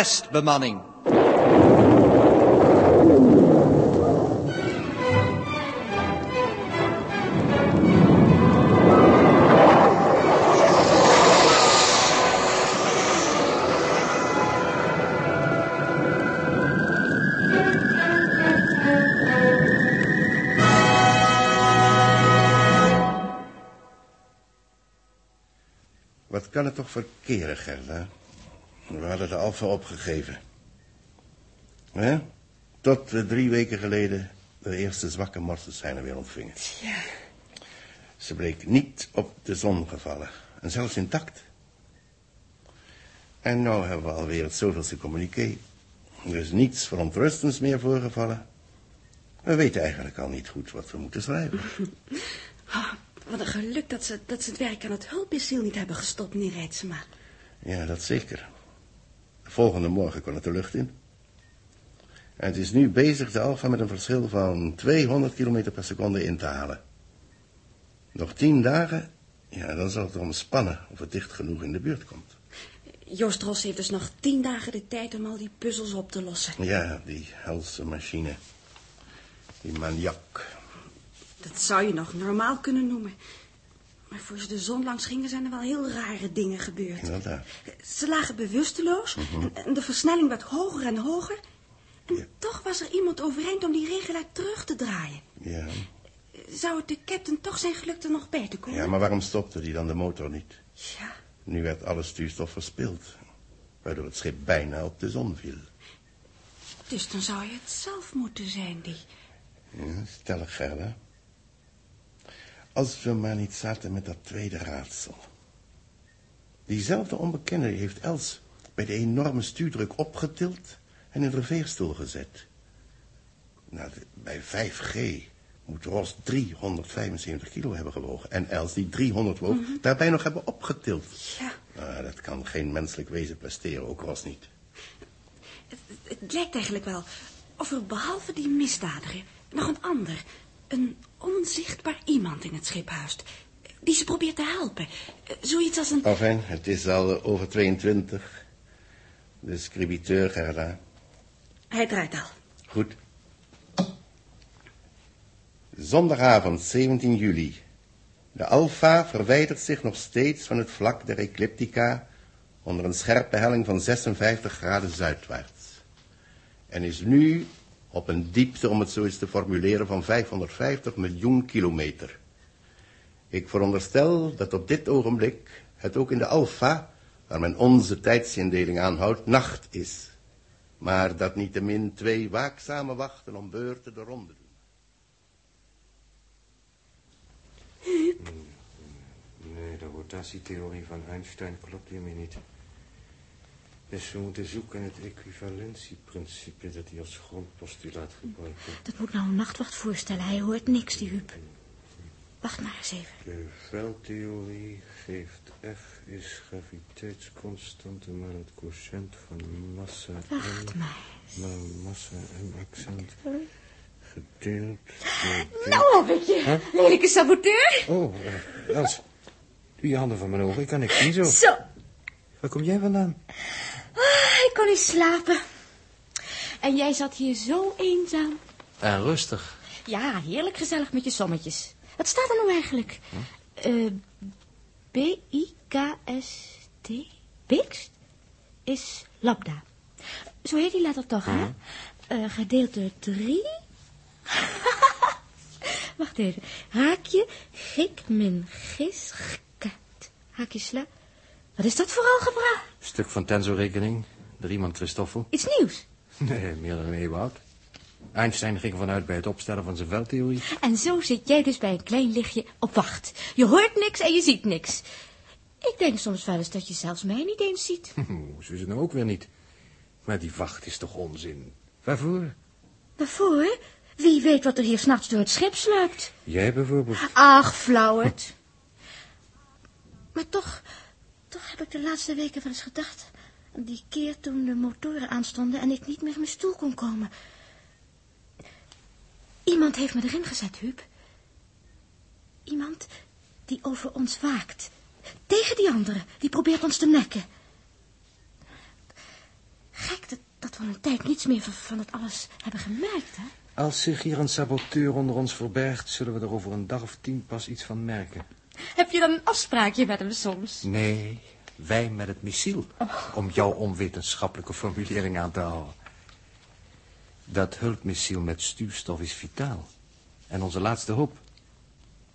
testbemanning. Wat kan het toch verkeren, Gerda? We hadden de Alfa opgegeven. Hè? Tot we drie weken geleden de eerste zwakke morsenseinen weer ontvingen. Ja. Ze bleek niet op de zon gevallen. En zelfs intact. En nou hebben we alweer het zoveelste communiqué. Er is niets verontrustends meer voorgevallen. We weten eigenlijk al niet goed wat we moeten schrijven. Oh, wat een geluk dat ze, dat ze het werk aan het hulpmissiel niet hebben gestopt, meneer Rijtsema. Ja, dat zeker. De volgende morgen kon het de lucht in. En het is nu bezig de Alfa met een verschil van 200 km per seconde in te halen. Nog tien dagen, ja, dan zal het erom spannen of het dicht genoeg in de buurt komt. Joost Ros heeft dus nog tien dagen de tijd om al die puzzels op te lossen. Ja, die helse machine. Die maniak. Dat zou je nog normaal kunnen noemen. Maar voor ze de zon langs gingen zijn er wel heel rare dingen gebeurd. Inderdaad. Ze lagen bewusteloos en, en de versnelling werd hoger en hoger. En Ja. toch was er iemand overeind om die regelaar terug te draaien. Ja. Zou het de captain toch zijn geluk er nog bij te komen? ja, maar waarom stopte die dan de motor niet? Ja, Nu werd alle stuurstof verspild. Waardoor het schip bijna op de zon viel. dus dan zou je het zelf moeten zijn, die... Ja, stellig, Gerda. Als we maar niet zaten met dat tweede raadsel. Diezelfde onbekende heeft Els bij de enorme stuurdruk opgetild en in de veerstoel gezet. Nou, bij 5G moet Ros 375 kilo hebben gewogen. En Els die 300 woog, daarbij nog hebben opgetild. Ja, Nou, dat kan geen menselijk wezen presteren, ook Ros niet. het, het lijkt eigenlijk wel of er behalve die misdadiger nog een ander, een onzichtbaar iemand in het schip huist. Die ze probeert te helpen. Zoiets als een... Enfin, het is al over 22. De scribiteur, Gerda. Hij draait al. Goed. Zondagavond 17 juli. De Alfa verwijdert zich nog steeds van het vlak der ecliptica onder een scherpe helling van 56 graden zuidwaarts. En is nu op een diepte, om het zo eens te formuleren, van 550 miljoen kilometer. Ik veronderstel dat op dit ogenblik het ook in de Alfa, waar men onze tijdsindeling aanhoudt, nacht is. Maar dat niettemin twee waakzame wachten om beurten de ronde doen. Nee, de rotatietheorie van Einstein klopt hiermee niet. Dus we moeten zoeken het equivalentieprincipe dat hij als grondpostulaat gebruikt. Dat moet nou een nachtwacht voorstellen. Hij hoort niks, die Huub. Wacht maar eens even. De veldtheorie geeft F is graviteitsconstante maar het quotient van massa Wacht m maar. maar massa m accent gedeeld door... Nou heb ik je, lelijke saboteur. Oh, eh, Els, doe je handen van mijn ogen, ik kan niks zien zo. Zo, Waar kom jij vandaan? Ah, ik kon niet slapen. En jij zat hier zo eenzaam. En rustig. Ja, heerlijk gezellig met je sommetjes. Wat staat er nou eigenlijk? Eh, B-I-K-S-T? Bikst? Is lambda. Zo heet die letter toch, hè? Gedeeld door drie. Wacht even. Haakje, gik, min, gis, gat. Haakje, sla. Wat is dat voor algebra? Stuk van tensorrekening, de Riemann Christoffel. Iets nieuws. Nee, meer dan een eeuw oud. Einstein ging ervan uit bij het opstellen van zijn veldtheorie. En zo zit jij dus bij een klein lichtje op wacht. Je hoort niks en je ziet niks. Ik denk soms wel eens dat je zelfs mij niet eens ziet. Oeh, Zo is het nou ook weer niet. Maar die wacht is toch onzin? Waarvoor? Waarvoor? Wie weet wat er hier s'nachts door het schip sluipt. Jij bijvoorbeeld. Ach, flauwert. Maar toch, toch heb ik de laatste weken wel eens gedacht... aan die keer toen de motoren aanstonden en ik niet meer in mijn stoel kon komen. Iemand heeft me erin gezet, Huub. Iemand die over ons waakt. Tegen die anderen, die probeert ons te nekken. Gek van een tijd niets meer van, van het alles hebben gemerkt, hè? Als zich hier een saboteur onder ons verbergt, zullen we er over een dag of tien pas iets van merken. Heb je dan een afspraakje met hem soms? Nee, wij met het missiel. Om jouw onwetenschappelijke formulering aan te houden. Dat hulpmissiel met stuurstof is vitaal. En onze laatste hoop.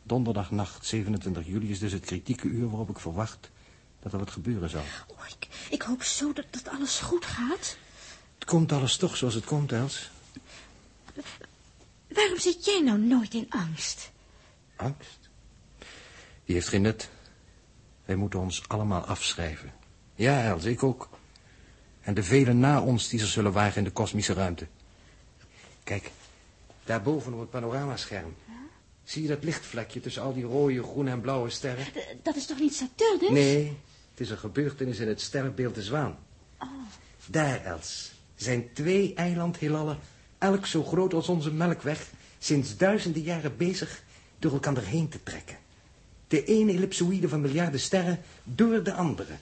Donderdagnacht 27 juli is dus het kritieke uur waarop ik verwacht dat er wat gebeuren zal. Oh, ik, ik hoop zo dat, dat alles goed gaat. Het komt alles toch zoals het komt, Els. Waarom zit jij nou nooit in angst? Angst? Die heeft geen nut. Wij moeten ons allemaal afschrijven. Ja, Els, ik ook. En de velen na ons die zich zullen wagen in de kosmische ruimte. Kijk, daarboven op het panoramascherm. Zie je dat lichtvlekje tussen al die rode, groene en blauwe sterren? D- dat is toch niet Saturnus? Nee, het is een gebeurtenis in het sterrenbeeld de Zwaan. Daar, Els, zijn twee eilandheelallen, elk zo groot als onze melkweg, sinds duizenden jaren bezig door elkaar heen te trekken. De ene ellipsoïde van miljarden sterren door de andere.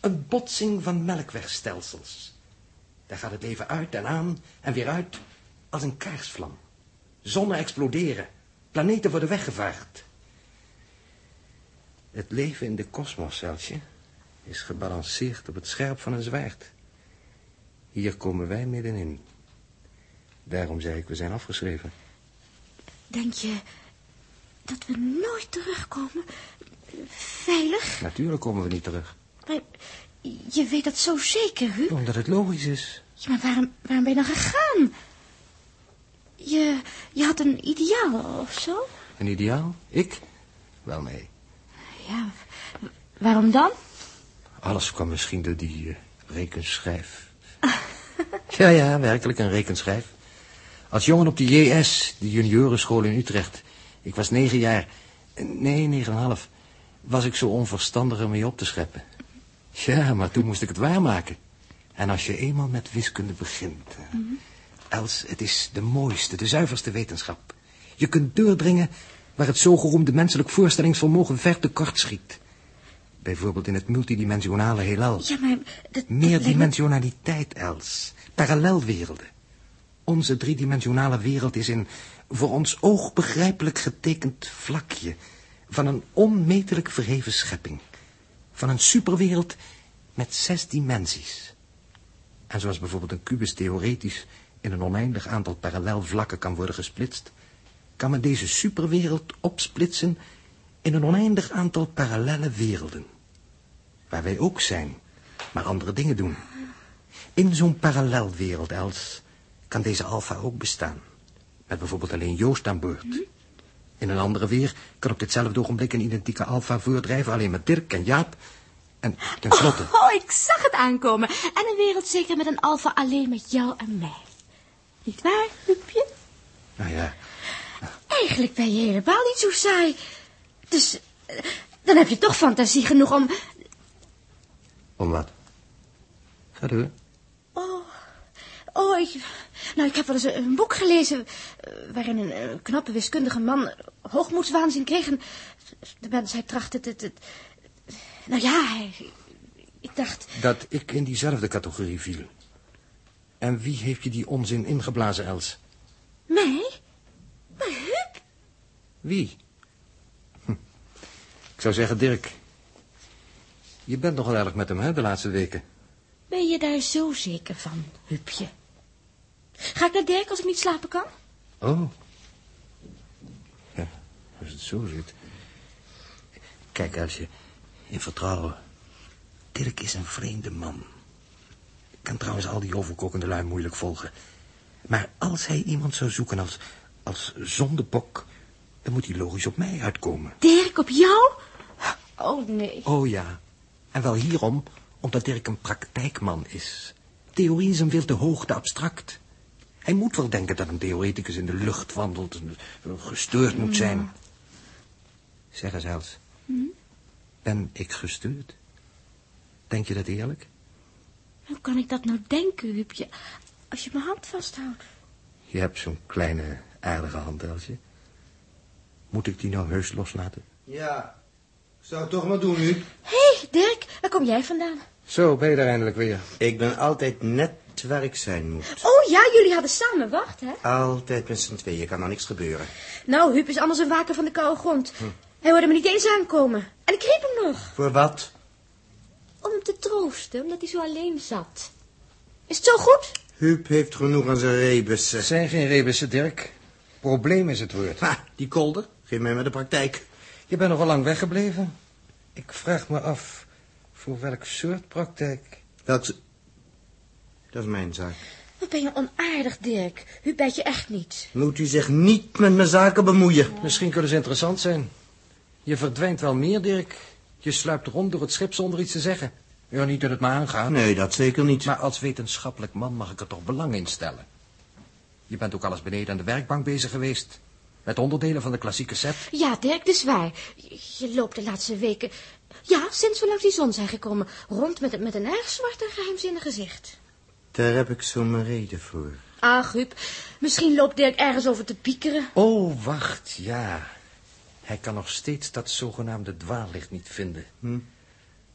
Een botsing van melkwegstelsels. Daar gaat het leven uit en aan en weer uit als een kaarsvlam. Zonnen exploderen, planeten worden weggevaagd. Het leven in de kosmos, Elsje, is gebalanceerd op het scherp van een zwaard. Hier komen wij middenin. Daarom zei ik, we zijn afgeschreven. Denk je dat we nooit terugkomen? Veilig? Natuurlijk komen we niet terug. Maar je weet dat zo zeker, Huub. Omdat het logisch is. Ja, maar waarom, waarom ben je dan gegaan? Je, je had een ideaal of zo? Een ideaal? Ik? Wel, nee. Ja, waarom dan? Alles kwam misschien door die eh, rekenschijf. ja, ja, werkelijk een rekenschijf. Als jongen op de JS, de juniorenschool in Utrecht. Ik was negen jaar. Nee, negen en een half. Was ik zo onverstandig ermee op te scheppen. Ja, maar toen moest ik het waarmaken. En als je eenmaal met wiskunde begint... eh, Els, het is de mooiste, de zuiverste wetenschap. Je kunt doordringen waar het zogeroemde menselijk voorstellingsvermogen ver tekort schiet. Bijvoorbeeld in het multidimensionale heelal. Ja, maar... Dat, Meerdimensionaliteit, Els. Parallelwerelden. Onze driedimensionale wereld is een voor ons oog begrijpelijk getekend vlakje... van een onmetelijk verheven schepping. Van een superwereld met zes dimensies. En zoals bijvoorbeeld een kubus theoretisch... in een oneindig aantal parallelvlakken kan worden gesplitst... kan men deze superwereld opsplitsen... in een oneindig aantal parallele werelden waar wij ook zijn, maar andere dingen doen. In zo'n parallelwereld, Els, kan deze alfa ook bestaan. Met bijvoorbeeld alleen Joost aan boord. In een andere weer kan op ditzelfde ogenblik een identieke alfa voordrijven... alleen met Dirk en Jaap. En tenslotte... Oh, ik zag het aankomen. En een wereld zeker met een alfa alleen met jou en mij. Niet waar, Huubje? Nou ja, Eigenlijk ben je helemaal niet zo saai. Dus eh, dan heb je toch fantasie genoeg om... om wat? Ga door. Oh, oh ik, nou, ik heb wel eens een, boek gelezen... eh, waarin een, eh, knappe wiskundige man hoogmoedswaanzin kreeg... en de mensheid trachtte het... het nou ja, hij- ik dacht... Dat ik in diezelfde categorie viel. En wie heeft je die onzin ingeblazen, Els? Mij? Maar Huub? Wie? Hm. Ik zou zeggen Dirk. Je bent nogal erg met hem, hè, de laatste weken. Ben je daar zo zeker van, Huubje? Ga ik naar Dirk als ik niet slapen kan? Oh. Ja, als het zo zit. Kijk, als je in vertrouwen. Dirk is een vreemde man. Ik kan trouwens al die overkokende lui moeilijk volgen. Maar als hij iemand zou zoeken als, als zondebok... dan moet hij logisch op mij uitkomen. Dirk op jou? Oh, nee. Oh ja. En wel hierom, omdat Dirk een praktijkman is. Theorie is hem veel te hoog, te abstract. Hij moet wel denken dat een theoreticus in de lucht wandelt en gestuurd moet zijn. Zeg eens, Els. Ben ik gestuurd? Denk je dat eerlijk? Hoe kan ik dat nou denken, Huubje, als je mijn hand vasthoudt? Je hebt zo'n kleine, aardige hand, Elsje. Moet ik die nou heus loslaten? Ja, zou het toch maar doen nu. Hé, hey, Dirk, waar kom jij vandaan? Zo, ben je daar eindelijk weer. Ik ben altijd net net waar ik zijn moet. Oh ja, jullie hadden samen wacht, hè? Altijd met z'n tweeën, kan er niks gebeuren. Nou, Huub is anders een waker van de koude grond. Hij hoorde me niet eens aankomen. En ik riep hem nog. Voor wat? Om hem te troosten, omdat hij zo alleen zat. Is het zo goed? Huub heeft genoeg aan zijn rebussen. Het zijn geen rebussen, Dirk. Probleem is het woord. Ha, die kolder. Geef mij maar de praktijk. Je bent nog al lang weggebleven. Ik vraag me af, voor welk soort praktijk? Welk... Dat is mijn zaak. Wat ben je onaardig, Dirk. Huub bijt je echt niet. Moet u zich niet met mijn zaken bemoeien. Misschien kunnen ze interessant zijn. Je verdwijnt wel meer, Dirk. Je sluipt rond door het schip zonder iets te zeggen. Ja, niet dat het me aangaat. Nee, dat zeker niet. Maar als wetenschappelijk man mag ik er toch belang in stellen. Je bent ook alles beneden aan de werkbank bezig geweest. Met onderdelen van de klassieke set. Ja, Dirk, dat is waar. Je, je loopt de laatste weken... Ja, sinds we langs die zon zijn gekomen... rond met, met een erg zwart en geheimzinnig gezicht. Daar heb ik zo mijn reden voor. Ach, Huub, misschien loopt Dirk ergens over te piekeren. Oh, wacht, ja. Hij kan nog steeds dat zogenaamde dwaallicht niet vinden. Hm?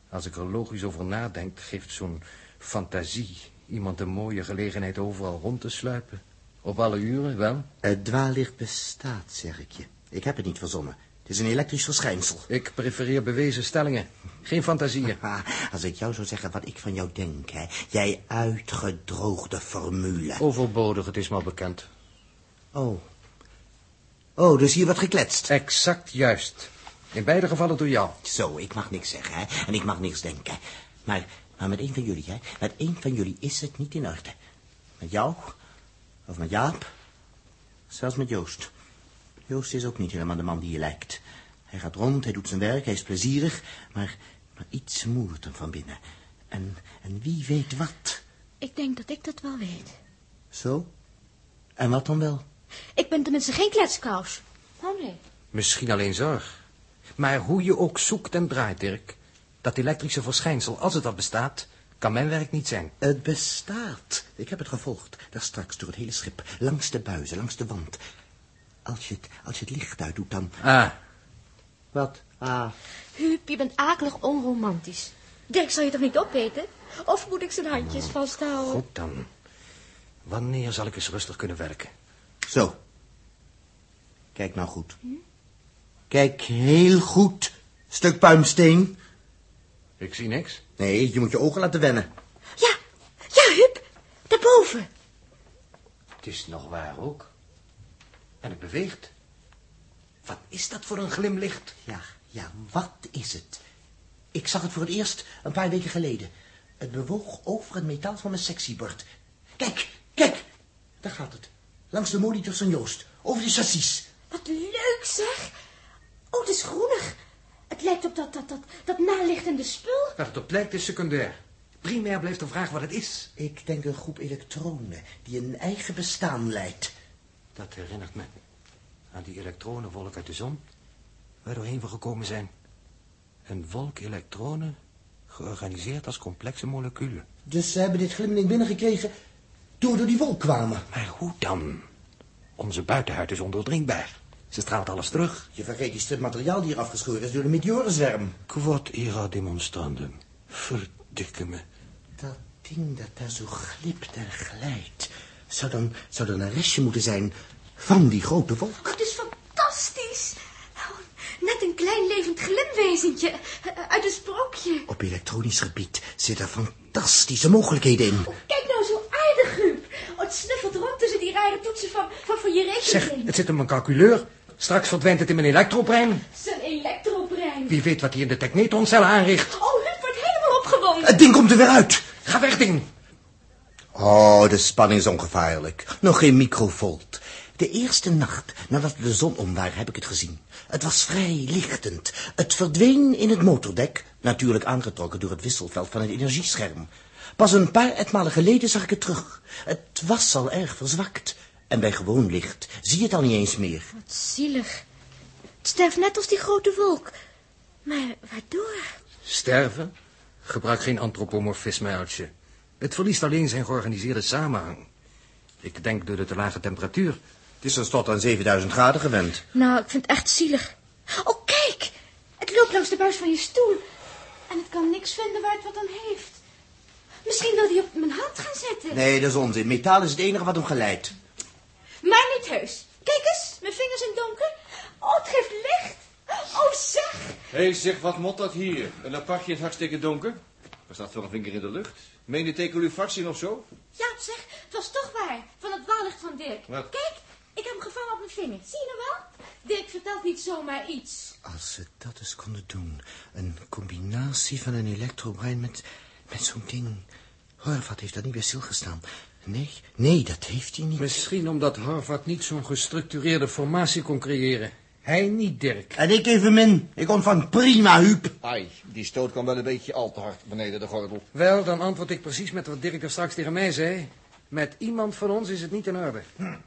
Als ik er logisch over nadenk, geeft zo'n fantasie iemand een mooie gelegenheid overal rond te sluipen. Op alle uren, wel. Het dwaallicht bestaat, zeg ik je. Ik heb het niet verzonnen. Het is een elektrisch verschijnsel. Ik prefereer bewezen stellingen. Geen fantasieën. Als ik jou zou zeggen wat ik van jou denk, hè. Jij uitgedroogde formule. Overbodig, het is me al bekend. Oh. Oh, dus hier wordt gekletst. Exact juist. In beide gevallen door jou. Zo, ik mag niks zeggen, hè. En ik mag niks denken. Maar, maar met een van jullie, hè. Met één van jullie is het niet in orde. Met jou? Of met Jaap? Zelfs met Joost. Joost is ook niet helemaal de man die je lijkt. Hij gaat rond, hij doet zijn werk, hij is plezierig, maar, maar iets moert hem van binnen. En, en wie weet wat. Ik denk dat ik dat wel weet. Zo? En wat dan wel? Ik ben tenminste geen kletskous. Oh nee. Misschien alleen zorg. Maar hoe je ook zoekt en draait, Dirk. Dat elektrische verschijnsel, als het al bestaat, kan mijn werk niet zijn. Het bestaat. Ik heb het gevolgd. Daar straks door het hele schip. Langs de buizen, langs de wand. Als je het, als je het licht uitdoet, dan... Ah, Wat? Ah. Huub, je bent akelig onromantisch. Dirk, zal je toch niet opeten? Of moet ik zijn handjes vasthouden? goed dan. Wanneer zal ik eens rustig kunnen werken? Zo. Kijk nou goed. Kijk heel goed. Stuk puimsteen. Ik zie niks. Nee, je moet je ogen laten wennen. Ja, ja, Huub. Daarboven. Het is nog waar ook. En het beweegt. Wat is dat voor een glimlicht? Ja, ja, wat is het? Ik zag het voor het eerst een paar weken geleden. Het bewoog over het metaal van mijn sectiebord. Kijk, kijk. Daar gaat het. Langs de monitors van Joost. Over de chassis. Wat leuk, zeg. Oh, het is groenig. Het lijkt op dat, dat, dat, dat nalichtende spul. Wat het op lijkt is secundair. Primair blijft de vraag wat het is. Ik denk een groep elektronen die een eigen bestaan leidt. Dat herinnert me aan die elektronenwolk uit de zon, waar doorheen we gekomen zijn. Een wolk elektronen, georganiseerd als complexe moleculen. Dus ze hebben dit glimmeling binnengekregen toen we door die wolk kwamen. Maar hoe dan? Onze buitenhuid is ondoordringbaar. Ze straalt alles terug. Je vergeet die materiaal die hier afgeschoren is door de meteorenzwerm. Quod era demonstrandum. Verdikke me. Dat ding dat daar zo glipt en glijdt, zou dan, zou dan een restje moeten zijn van die grote wolk. Oh, het is fantastisch. Oh, net een klein levend glimwezentje eh, uit een sprookje. Op elektronisch gebied zitten fantastische mogelijkheden in. Oh, kijk nou zo aardig, Huub. Oh, het snuffelt rond tussen die rare toetsen van, van voor je Zeg, rekening. het zit in mijn calculeur. Straks verdwijnt het in mijn elektrobrein. Zijn elektrobrein. Wie weet wat hij in de technetoncel aanricht. Oh, Huub wordt helemaal opgewonden. Het ding komt er weer uit. Ga weg, ding. Oh, de spanning is ongevaarlijk. Nog geen microvolt. De eerste nacht nadat we de zon om waren, heb ik het gezien. Het was vrij lichtend. Het verdween in het motordek, natuurlijk aangetrokken door het wisselveld van het energiescherm. Pas een paar etmalen geleden zag ik het terug. Het was al erg verzwakt. En bij gewoon licht zie je het al niet eens meer. Wat zielig. Het sterft net als die grote wolk. Maar waardoor? Sterven? Gebruik geen antropomorfisme, Uiltje. Het verliest alleen zijn georganiseerde samenhang. Ik denk door de te lage temperatuur. Het is tenslotte aan 7000 graden gewend. Nou, ik vind het echt zielig. Oh, kijk! Het loopt langs de buis van je stoel. En het kan niks vinden waar het wat aan heeft. Misschien wil hij op mijn hand gaan zetten. Nee, dat is onzin. Metaal is het enige wat hem geleidt. Maar niet heus. Kijk eens, mijn vingers in het donker. Oh, het geeft licht. Oh, zeg. Hé, hey, zeg, wat mot dat hier? Een apartje in het hartstikke donker? Was dat voor een vinger in de lucht? Meen je tekelufaxien of zo? Ja, zeg, het was toch waar. Van het wallicht van Dirk. Wat? Kijk, ik heb hem gevangen op mijn vinger. Zie je nou wel? Dirk vertelt niet zomaar iets. Als ze dat eens konden doen. Een combinatie van een elektrobrein met, met zo'n ding. Horvat heeft dat niet bij stilgestaan. Nee, nee, dat heeft hij niet. Misschien omdat Harvard niet zo'n gestructureerde formatie kon creëren. Hij niet, Dirk. En ik evenmin. Ik ontvang prima, Huub. Ai, die stoot kwam wel een beetje al te hard beneden de gordel. Wel, dan antwoord ik precies met wat Dirk er straks tegen mij zei. Met iemand van ons is het niet in orde.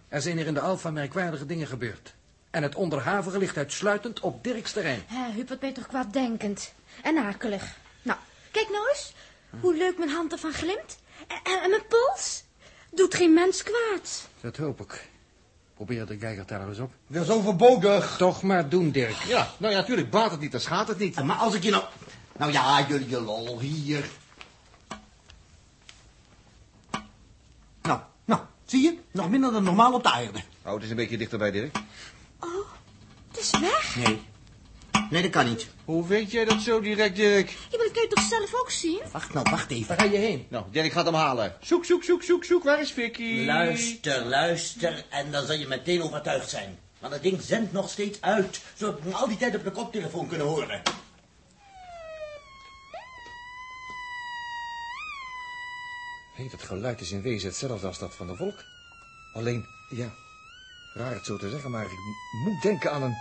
Er zijn hier in de Alfa merkwaardige dingen gebeurd. En het onderhavige ligt uitsluitend op Dirks terrein. Hé, Huub, wat ben je toch kwaaddenkend. En akelig. Nou, kijk nou eens. Hoe leuk mijn hand ervan glimt. En, en- en mijn pols. Doet geen mens kwaad. Dat hoop ik. Probeer de geigerteller eens op. Dat is overbodig. Toch maar doen, Dirk. Ja, nou ja, natuurlijk baat het niet, dan schaadt het niet. Maar als ik je nou... Nou ja, jullie je lol hier. Nou, nou, zie je? Nog minder dan normaal op de aarde. Oh, het is een beetje dichterbij, Dirk. Oh, het is weg. Nee. Nee, dat kan niet. Hoe weet jij dat zo direct, Dirk? Ja, maar dat kun je toch zelf ook zien? Wacht nou, wacht even. Waar ga je heen? Nou, Dirk gaat hem halen. Zoek, zoek, zoek, zoek, zoek. Waar is Vicky? Luister, luister, en dan zal je meteen overtuigd zijn. Want dat ding zendt nog steeds uit, zodat we hem al die tijd op de koptelefoon kunnen horen. Hé, dat geluid is in wezen hetzelfde als dat van de volk. Alleen, ja, raar het zo te zeggen, maar ik moet denken aan een,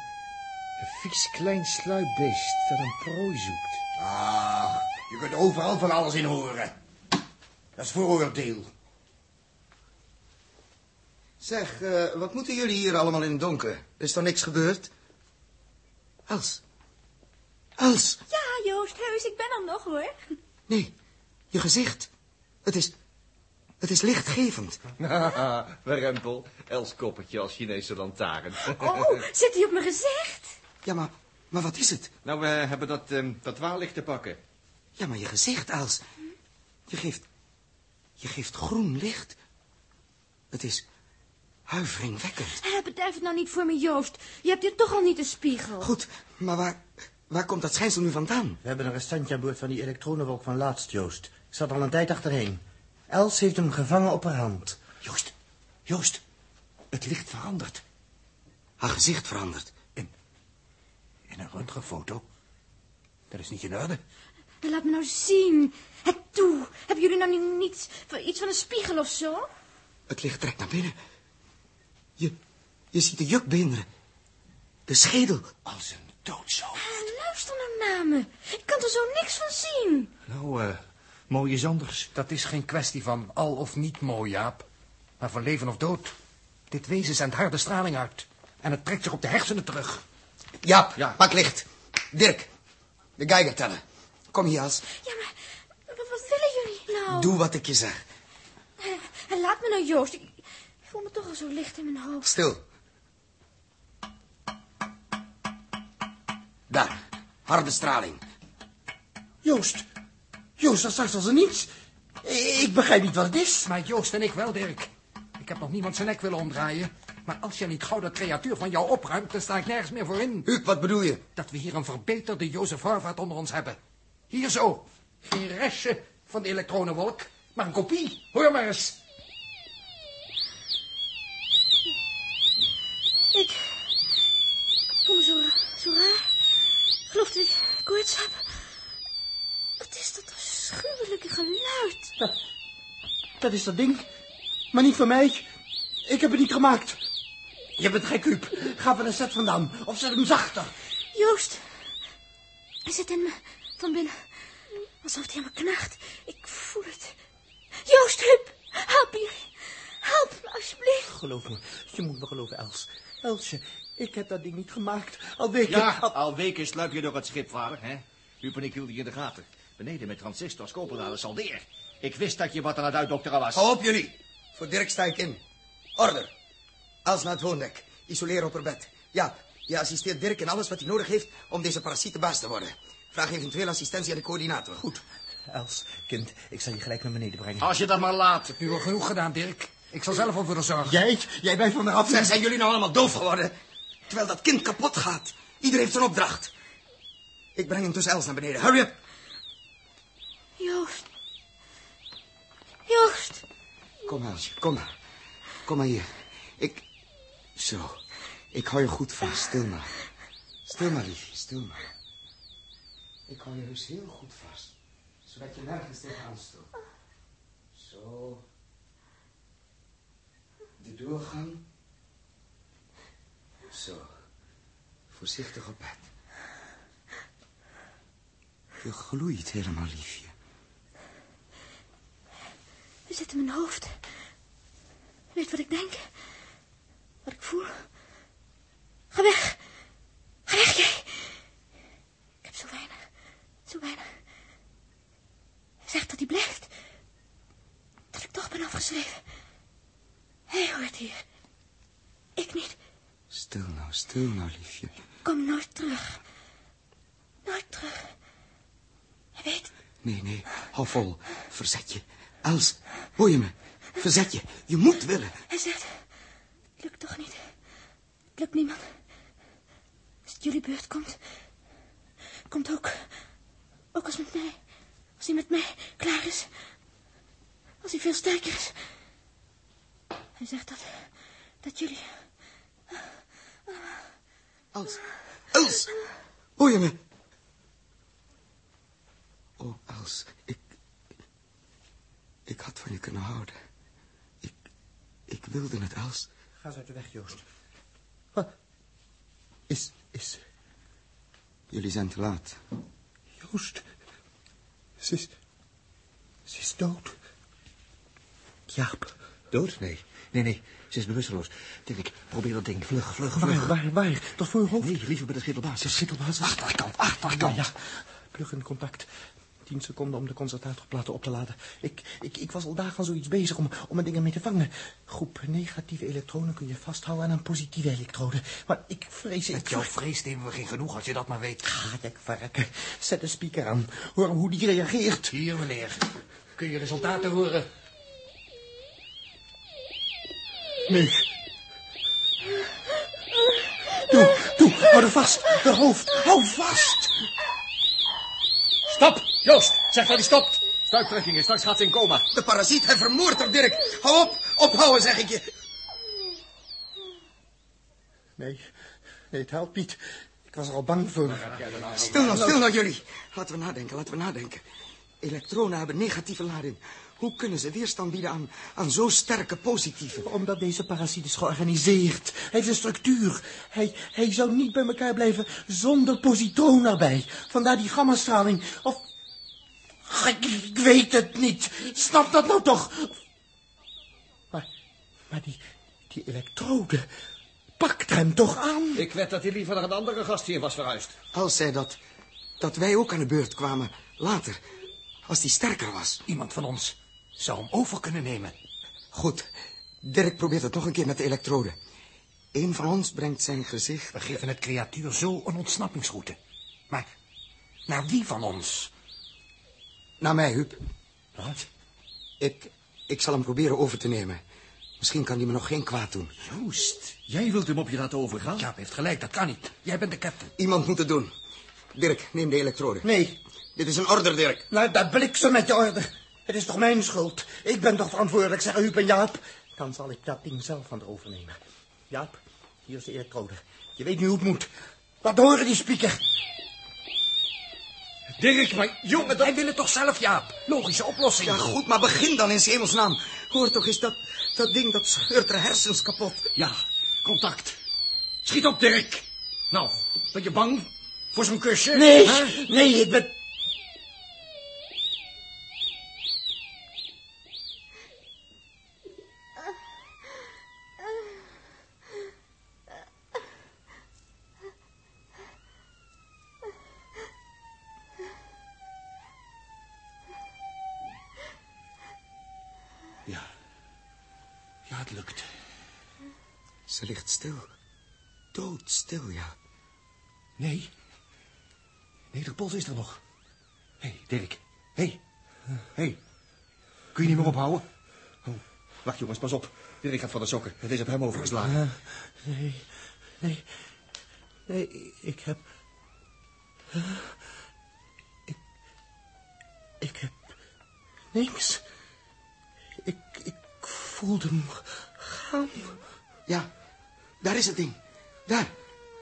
een vies klein sluipbeest dat een prooi zoekt. Ah, je kunt overal van alles in horen. Dat is vooroordeel. Zeg, eh, wat moeten jullie hier allemaal in het donker? Er is toch niks gebeurd? Els. Els. Ja, Joost, heus, ik ben er nog, hoor. Nee, je gezicht. Het is... Het is lichtgevend. Haha, Rempel, Els koppertje als Chinese lantaarn. Oh, zit hij op mijn gezicht? Ja, maar... Maar wat is het? nou, we hebben dat, ehm, dat dwaallicht te pakken. Ja, maar je gezicht, Els. Je geeft... Je geeft groen licht. Het is huiveringwekkend. Bedrijf het nou niet voor me, Joost. Je hebt hier toch al niet een spiegel. Goed, maar waar... Waar komt dat schijnsel nu vandaan? We hebben een restantje aan boord van die elektronenwolk van laatst, Joost. Ik zat al een tijd achterheen. Els heeft hem gevangen op haar hand. Joost, Joost, het licht verandert. Haar gezicht verandert. In een röntgenfoto? Dat is niet in orde. En Laat me nou zien. Het toe. Hebben jullie nou niet, iets van een spiegel of zo? Het licht trekt naar binnen. Je, je ziet de jukbeenderen. De schedel. Als een doodzoon. Ah, luister nou naar me. Ik kan er zo niks van zien. Nou, eh, mooi is anders. Dat is geen kwestie van al of niet mooi, Jaap. Maar van leven of dood. Dit wezen zendt harde straling uit. En het trekt zich op de hersenen terug. Jaap, Ja. pak licht. Dirk, de geiger tellen. Kom hier, Els. Ja, maar wat, willen jullie nou? Doe wat ik je zeg. En laat me nou, Joost. Ik, ik voel me toch al zo licht in mijn hoofd. Stil. Daar, harde straling. Joost, Joost, dat straks als er niets. Ik begrijp niet wat het is. Maar Joost en ik wel, Dirk. Ik heb nog niemand zijn nek willen omdraaien. Maar als je niet gauw dat creatuur van jou opruimt, dan sta ik nergens meer voor in. Wat bedoel je? Dat we hier een verbeterde Jozef Horvath onder ons hebben. Hier zo. Geen restje van de elektronenwolk, maar een kopie. Hoor maar eens. Ik voel me zo, zo raar. Ik geloof dat ik koorts heb. Wat is dat afschuwelijke geluid? Dat is dat ding. Maar niet van mij. Ik heb het niet gemaakt. Je bent gek, Huub. Ga van een set vandaan. Of zet hem zachter. Joost. Hij zit in me van binnen. Alsof hij aan me knaagt. Ik voel het. Joost, Huub. Help me. Help me, alsjeblieft. Geloof me. Je moet me geloven, Els. Elsje, ik heb dat ding niet gemaakt. Al weken... Ja, al- al weken sluip je door het schip, vader, hè? Huub en ik hielden je in de gaten. Beneden met transistors, koperdraden, saldeer. Ik wist dat je wat aan het uitdokteren was. Hou op jullie. Voor Dirk sta ik in. Order. Els naar het woondek. Isoleer op haar bed. Ja, je assisteert Dirk in alles wat hij nodig heeft om deze parasiet baas te worden. Vraag eventueel assistentie aan de coördinator. Goed. Els, kind, ik zal je gelijk naar beneden brengen. Als je dat maar laat. Heb nu wel genoeg gedaan, Dirk. Ik zal zelf voor de zorgen. Jij? Jij blijft van de af. Zijn, jullie nou allemaal doof geworden? Terwijl dat kind kapot gaat. Ieder heeft zijn opdracht. Ik breng hem tussen Els naar beneden. Hurry up. Joost. Joost. Kom, Elsje, kom maar. Kom maar hier. Zo. Ik hou je goed vast. Stil maar. Stil maar, liefje. Stil maar. Ik hou je dus heel goed vast. Zodat je nergens tegenaan stoot. Zo. De doorgang. Zo. Voorzichtig op bed. Je gloeit helemaal, liefje. Er zit in mijn hoofd. Weet wat ik denk? Wat ik voel? Ga weg. Ga weg, jij. Ik heb zo weinig. Zo weinig. Hij zegt dat hij blijft. Dat ik toch ben afgeschreven. Hij hoort hier. Ik niet. Stil nou, stil nou, liefje. Kom nooit terug. Nooit terug. Hij weet... Nee, nee, hou vol. Verzet je. Els, hoor je me? Verzet je. Je moet willen. Hij zegt... Lukt toch niet. Het lukt niemand. Als het jullie beurt komt... Komt ook... Ook als met mij. Als hij met mij klaar is. Als hij veel sterker is. Hij zegt dat... Dat jullie... Els, Els, hoor je me? Oh, Els, ik... Ik had van je kunnen houden. Ik... Ik wilde het, Els. Ga eens uit de weg, Joost. Wat? Is... Is... Jullie zijn te laat. Joost. Ze is... Ze is dood. Jaap. Dood? Nee. Nee, nee. Ze is bewusteloos. Dirk, probeer dat ding. Vlug, vlug, Waar, vlug. waar, waar? Tot voor je hoofd? Nee, liever bij de schittelbaas. De schittelbaas. Achterkant, achterkant. Ja, ja. Plug in contact. Tien seconden om de concentratorplaten op te laden. Ik, ik, ik was al dagen van zoiets bezig om, om er dingen mee te vangen. Groep negatieve elektronen kun je vasthouden aan een positieve elektrode. Maar ik vrees... Ik Met jouw vrees nemen we geen genoeg als je dat maar weet. Ga ik verrekken. Zet de speaker aan. Hoor hoe die reageert. Hier, meneer. Kun je resultaten horen? Nee. Doe, doe, hou er vast. De hoofd, hou vast. Stop! Joost, zeg dat hij stopt. Stuiptrekkingen, straks gaat ze in coma. De parasiet, hij vermoordt haar, Dirk. Hou op, ophouden, zeg ik je. Nee, nee, het helpt niet. Ik was er al bang voor. Stil nou, stil nou, jullie. Laten we nadenken, laten we nadenken. Elektronen hebben negatieve lading. Hoe kunnen ze weerstand bieden aan, aan zo sterke positieve? Omdat deze parasiet is georganiseerd. Hij heeft een structuur. Hij, hij zou niet bij elkaar blijven zonder positroon erbij. Vandaar die gammastraling. Of... Ach, Ik, ik weet het niet. Snap dat nou toch? Maar, maar die, die elektrode pakt hem toch aan? Ik wed dat hij liever naar een andere gast hier was verhuisd. Als zij dat, dat wij ook aan de beurt kwamen, later, als die sterker was. Iemand van ons zou hem over kunnen nemen. Goed, Dirk probeert het nog een keer met de elektrode. Eén van ons brengt zijn gezicht... We geven het creatuur zo een ontsnappingsroute. Maar naar wie van ons? Naar mij, Huub. Wat? Ik, ik zal hem proberen over te nemen. Misschien kan hij me nog geen kwaad doen. Joost, jij wilt hem op je laten overgaan? Jaap heeft gelijk, dat kan niet. Jij bent de captain. Iemand moet het doen. Dirk, neem de elektrode. Nee, Dit is een order, Dirk. nou dat bliksem met je orde. Het is toch mijn schuld? Ik ben toch verantwoordelijk, zeggen Huub en Jaap. Dan zal ik dat ding zelf van de overnemen. Jaap, hier is de elektrode. Je weet nu hoe het moet. Laat horen die speaker. Dirk, maar jongen, dat... Wij willen toch zelf, Jaap? Logische oplossing. Ja, goed, maar begin dan in 's hemelsnaam. Hoor toch eens, dat, dat ding dat scheurt er hersens kapot. Ja, contact. Schiet op, Dirk. Nou, ben je bang voor zo'n kusje? Nee, Hè? nee, ik ben... Ja. Ja, het lukt. Ze ligt stil. Doodstil, ja. Nee. Nee, de pols is er nog. Hé, hey, Dirk. Hé, hey, Hé, hey, kun je niet meer ophouden? Oh, wacht jongens, pas op. Dirk gaat van de sokken. Het is op hem overgeslagen. Nee, nee, nee, ik heb... Ik, ik heb niks. Ik, ik voelde hem gaan. Ja, daar is het ding. Daar,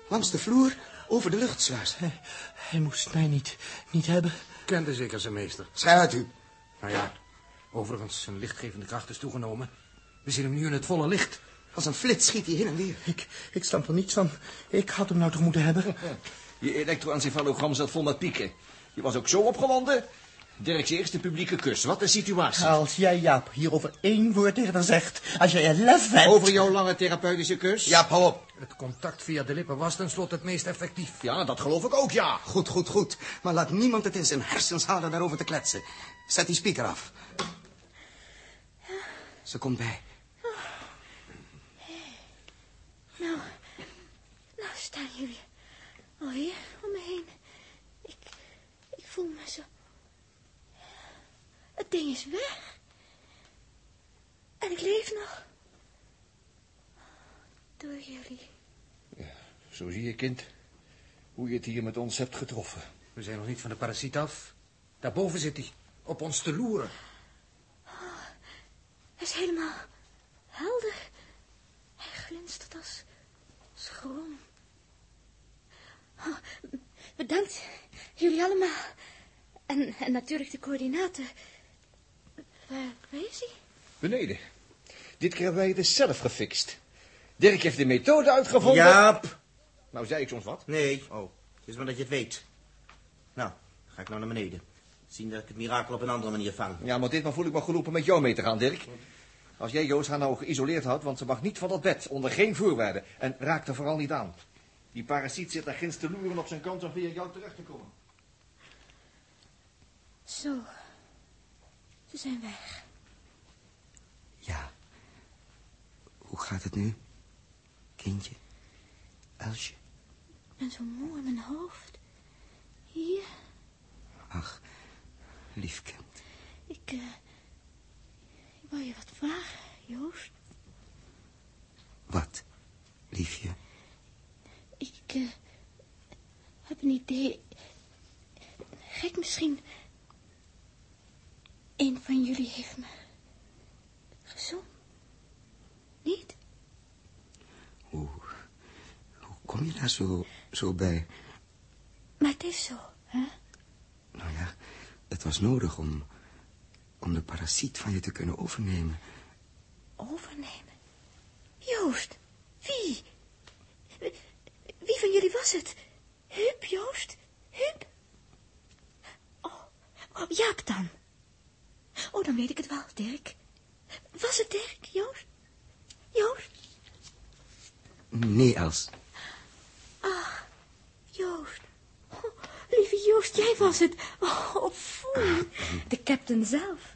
langs de vloer, over de luchtsluis. Hij, hij moest mij niet, niet hebben. Kende zeker zijn meester. Schij uit, u. Nou ja, overigens, zijn lichtgevende kracht is toegenomen. We zien hem nu in het volle licht. Als een flits schiet hij heen en weer. Ik, ik snap er niets van. Ik had hem nou toch moeten hebben. Je elektroencefalogram zat vol met pieken. Je was ook zo opgewonden. Dirk's eerste publieke kus. Wat een situatie. Als jij, Jaap, hierover één woord tegen haar zegt... als jij er lef hebt... Over jouw lange therapeutische kus? Ja, hou op. Het contact via de lippen was tenslotte het meest effectief. Ja, dat geloof ik ook, ja. Goed, goed, goed. Maar laat niemand het in zijn hersens halen daarover te kletsen. Zet die speaker af. Ze komt bij. Nou, nou staan jullie alweer om me heen. Ik, ik voel me zo... Het ding is weg. En ik leef nog. Door jullie. Zo zie je, kind, hoe je het hier met ons hebt getroffen. We zijn nog niet van de parasiet af. Daarboven zit hij, op ons te loeren. Hij is helemaal helder. Hij glinstert als schroom. Oh, bedankt, jullie allemaal. En, en natuurlijk de coördinaten. Waar, waar is hij? Beneden. Dit keer hebben wij het dus zelf gefixt. Dirk heeft de methode uitgevonden. Jaap! Nou, zei ik soms wat. Nee. Oh, het is maar dat je het weet. Nou, ga ik nou naar beneden. Zien dat ik het mirakel op een andere manier vang. Ja, maar ditmaal voel ik me geroepen met jou mee te gaan, Dirk. Als jij Joost haar nou geïsoleerd houdt, want ze mag niet van dat bed, onder geen voorwaarden. En raak er vooral niet aan. Die parasiet zit daar ginds te loeren op zijn kant om via jou terug te komen. Zo. Ze zijn weg. Ja. Hoe gaat het nu? Kindje? Elsje? Ik ben zo moe in mijn hoofd. Hier. Ach, lief kind. Ik, eh ik wou je wat vragen, Joost. Wat, liefje? Ik eh, heb een idee. Gek misschien. Een van jullie heeft me gezond. Niet? Hoe, hoe kom je daar zo, zo bij? Maar het is zo, hè? Nou ja, het was nodig om, om de parasiet van je te kunnen overnemen. Overnemen. Joost, wie? Wie van jullie was het? Huub, Joost? Huub? Oh, oh, Jaap dan. Oh, dan weet ik het wel, Dirk. Was het Dirk, Joost? Joost? Nee, Els. Ach, Joost. Oh, lieve Joost, jij was het. Oh, foei. De captain zelf.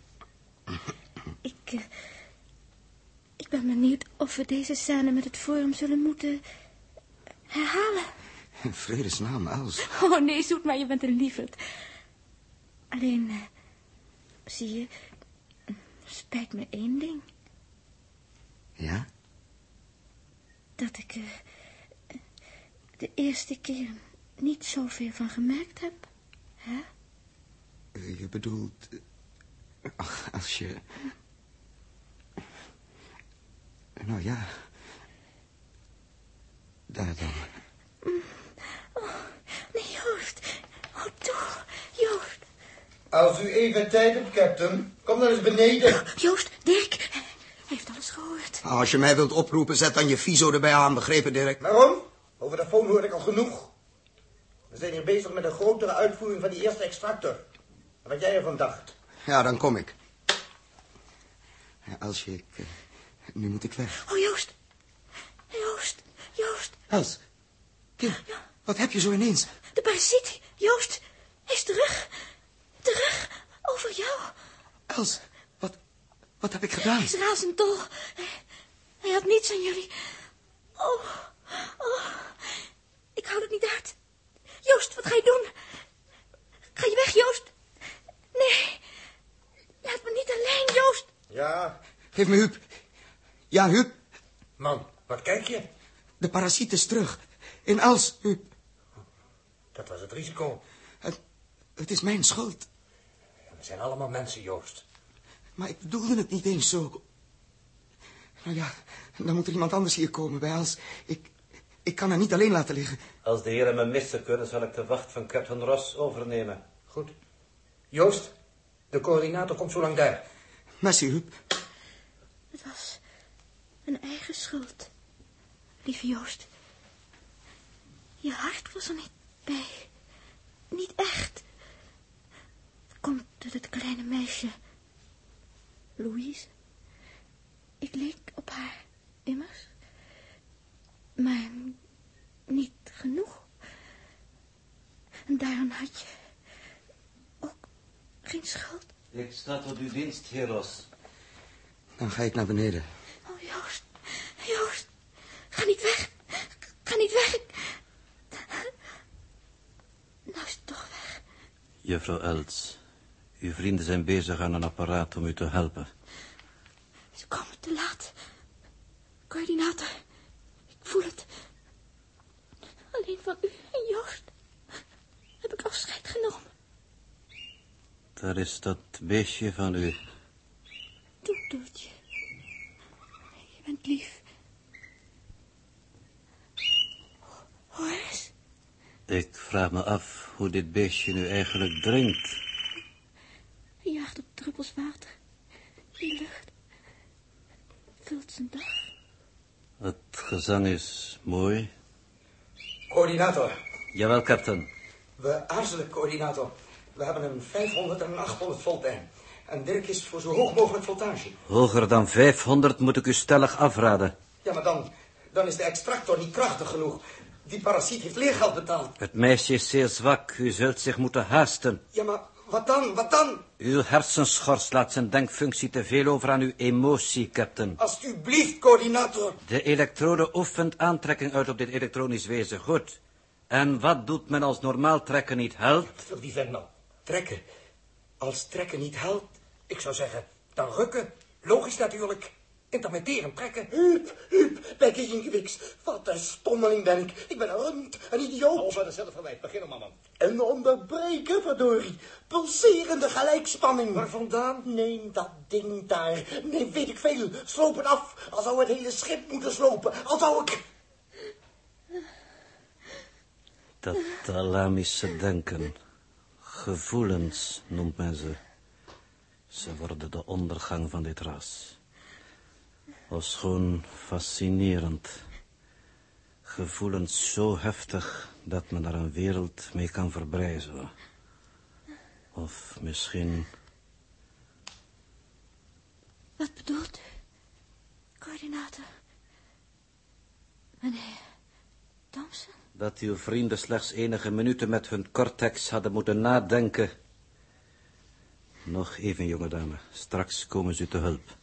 Ik, eh, ik ben benieuwd of we deze scène met het forum zullen moeten herhalen. In vredesnaam, Els. Oh, nee, zoet maar, je bent een lieverd. Alleen, eh, zie je, spijt me één ding. Ja? Dat ik er de eerste keer niet zoveel van gemerkt heb. Hè? Je bedoelt... eh, Ach, als je... Nou ja. Daar dan. Nee, Joost. Oh, toch. Als u even tijd hebt, captain, kom dan eens beneden. Joost, Dirk. Hij heeft alles gehoord. Als je mij wilt oproepen, zet dan je viso erbij aan, begrepen, Dirk? Waarom? Over de phone hoorde ik al genoeg. We zijn hier bezig met een grotere uitvoering van die eerste extractor. Wat jij ervan dacht. Ja, dan kom ik. Ja, als je... Ik, eh, nu moet ik weg. Oh, Joost. Joost, Joost. Els, kind, wat heb je zo ineens? De parasiet, Joost. Hij is terug. Terug. Over jou. Els, wat, wat heb ik gedaan? Hij is razend dol. Hij, hij had niets aan jullie. Oh, oh. Ik hou het niet uit. Joost, wat ga je doen? Ga je weg, Joost? Nee. Ja? Geef me Huub. Ja, Huub. Man, wat kijk je? De parasiet is terug. In Els, Huub. Dat was het risico. Het, het is mijn schuld. Zijn allemaal mensen, Joost. Maar ik bedoelde het niet eens zo. Nou ja, dan moet er iemand anders hier komen bij Els. Ik, ik kan haar niet alleen laten liggen. Als de heren me missen kunnen, zal ik de wacht van Captain Ross overnemen. Goed. Joost, de coördinator komt zo lang daar. Merci, Huub. Het was een eigen schuld. Lieve Joost. Je hart was er niet bij. Niet echt. Komt door het kleine meisje. Louise. Ik leek op haar, immers. Maar niet genoeg. En daarom had je ook geen schuld. Ik sta tot uw dienst, heer Ross. Dan ga ik naar beneden. Oh, Joost. Joost. Ga niet weg. Ga niet weg. Nou is het toch weg. Juffrouw Els, uw vrienden zijn bezig aan een apparaat om u te helpen. Ze komen te laat. Coördinator. Ik voel het. Alleen van u en Joost heb ik afscheid genomen. Daar is dat beestje van u. Doe, Doeltje. Je bent lief. Horace, Ik vraag me af hoe dit beestje nu eigenlijk drinkt. Druppels water in de lucht. Vult zijn dag. Het gezang is mooi. Coördinator, Jawel, captain. we aarzelen, coördinator. We hebben een 500 en een 800 voltlijn. En Dirk is voor zo hoog mogelijk voltage. Hoger dan 500 moet ik u stellig afraden. Ja, maar dan, dan is de extractor niet krachtig genoeg. Die parasiet heeft leergeld betaald. Het meisje is zeer zwak. U zult zich moeten haasten. Ja, maar wat dan, wat dan? Uw hersenschors laat zijn denkfunctie te veel over aan uw emotie, captain. Alsjeblieft, coördinator. De elektrode oefent aantrekking uit op dit elektronisch wezen. Goed. En wat doet men als normaal trekken niet helpt? Die vent nou. Trekken. Als trekken niet helpt, ik zou zeggen, dan rukken. Logisch natuurlijk. Intermitteren, trekken. Hup, hup, Bekke Ingewiks. Wat een stommeling ben ik. Ik ben een rund, een idioot. Over dezelfde verwijt. Begin om, man. Een onderbreker, verdorie. Pulserende gelijkspanning. Waar vandaan? Neem dat ding daar. Nee, weet ik veel. Sloop het af. Al zou het hele schip moeten slopen. Al zou ik... Dat thalamische denken. Gevoelens noemt men ze. Ze worden de ondergang van dit ras. Als gewoon fascinerend. Gevoelens zo heftig dat men er een wereld mee kan verbrijzelen. Of misschien Wat bedoelt u, coördinator? Meneer Thompson? dat uw vrienden slechts enige minuten met hun cortex hadden moeten nadenken. Nog even, jonge dame. Straks komen ze te hulp.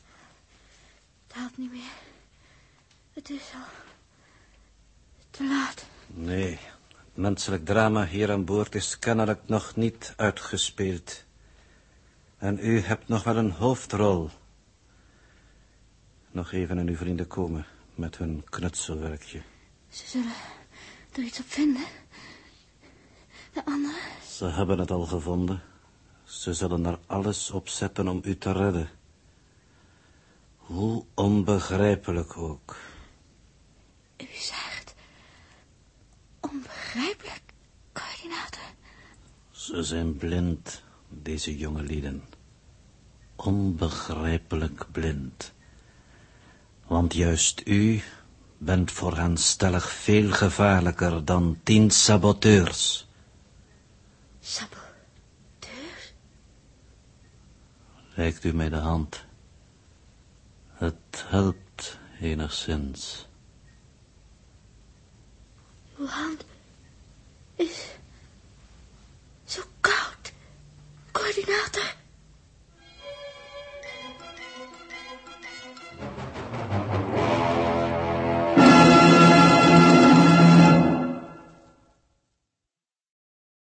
Het helpt niet meer. Het is al te laat. Nee, het menselijk drama hier aan boord is kennelijk nog niet uitgespeeld. En u hebt nog wel een hoofdrol. Nog even en uw vrienden komen met hun knutselwerkje. Ze zullen er iets op vinden. De anderen? Ze hebben het al gevonden. Ze zullen er alles op zetten om u te redden. Hoe onbegrijpelijk ook. U zegt... Onbegrijpelijk, coördinator. Ze zijn blind, deze jonge lieden. Onbegrijpelijk blind. Want juist u bent voor hen stellig veel gevaarlijker dan tien saboteurs. Saboteurs? Reikt u mij de hand. Het helpt enigszins. Uw hand is so zo koud, coördinator.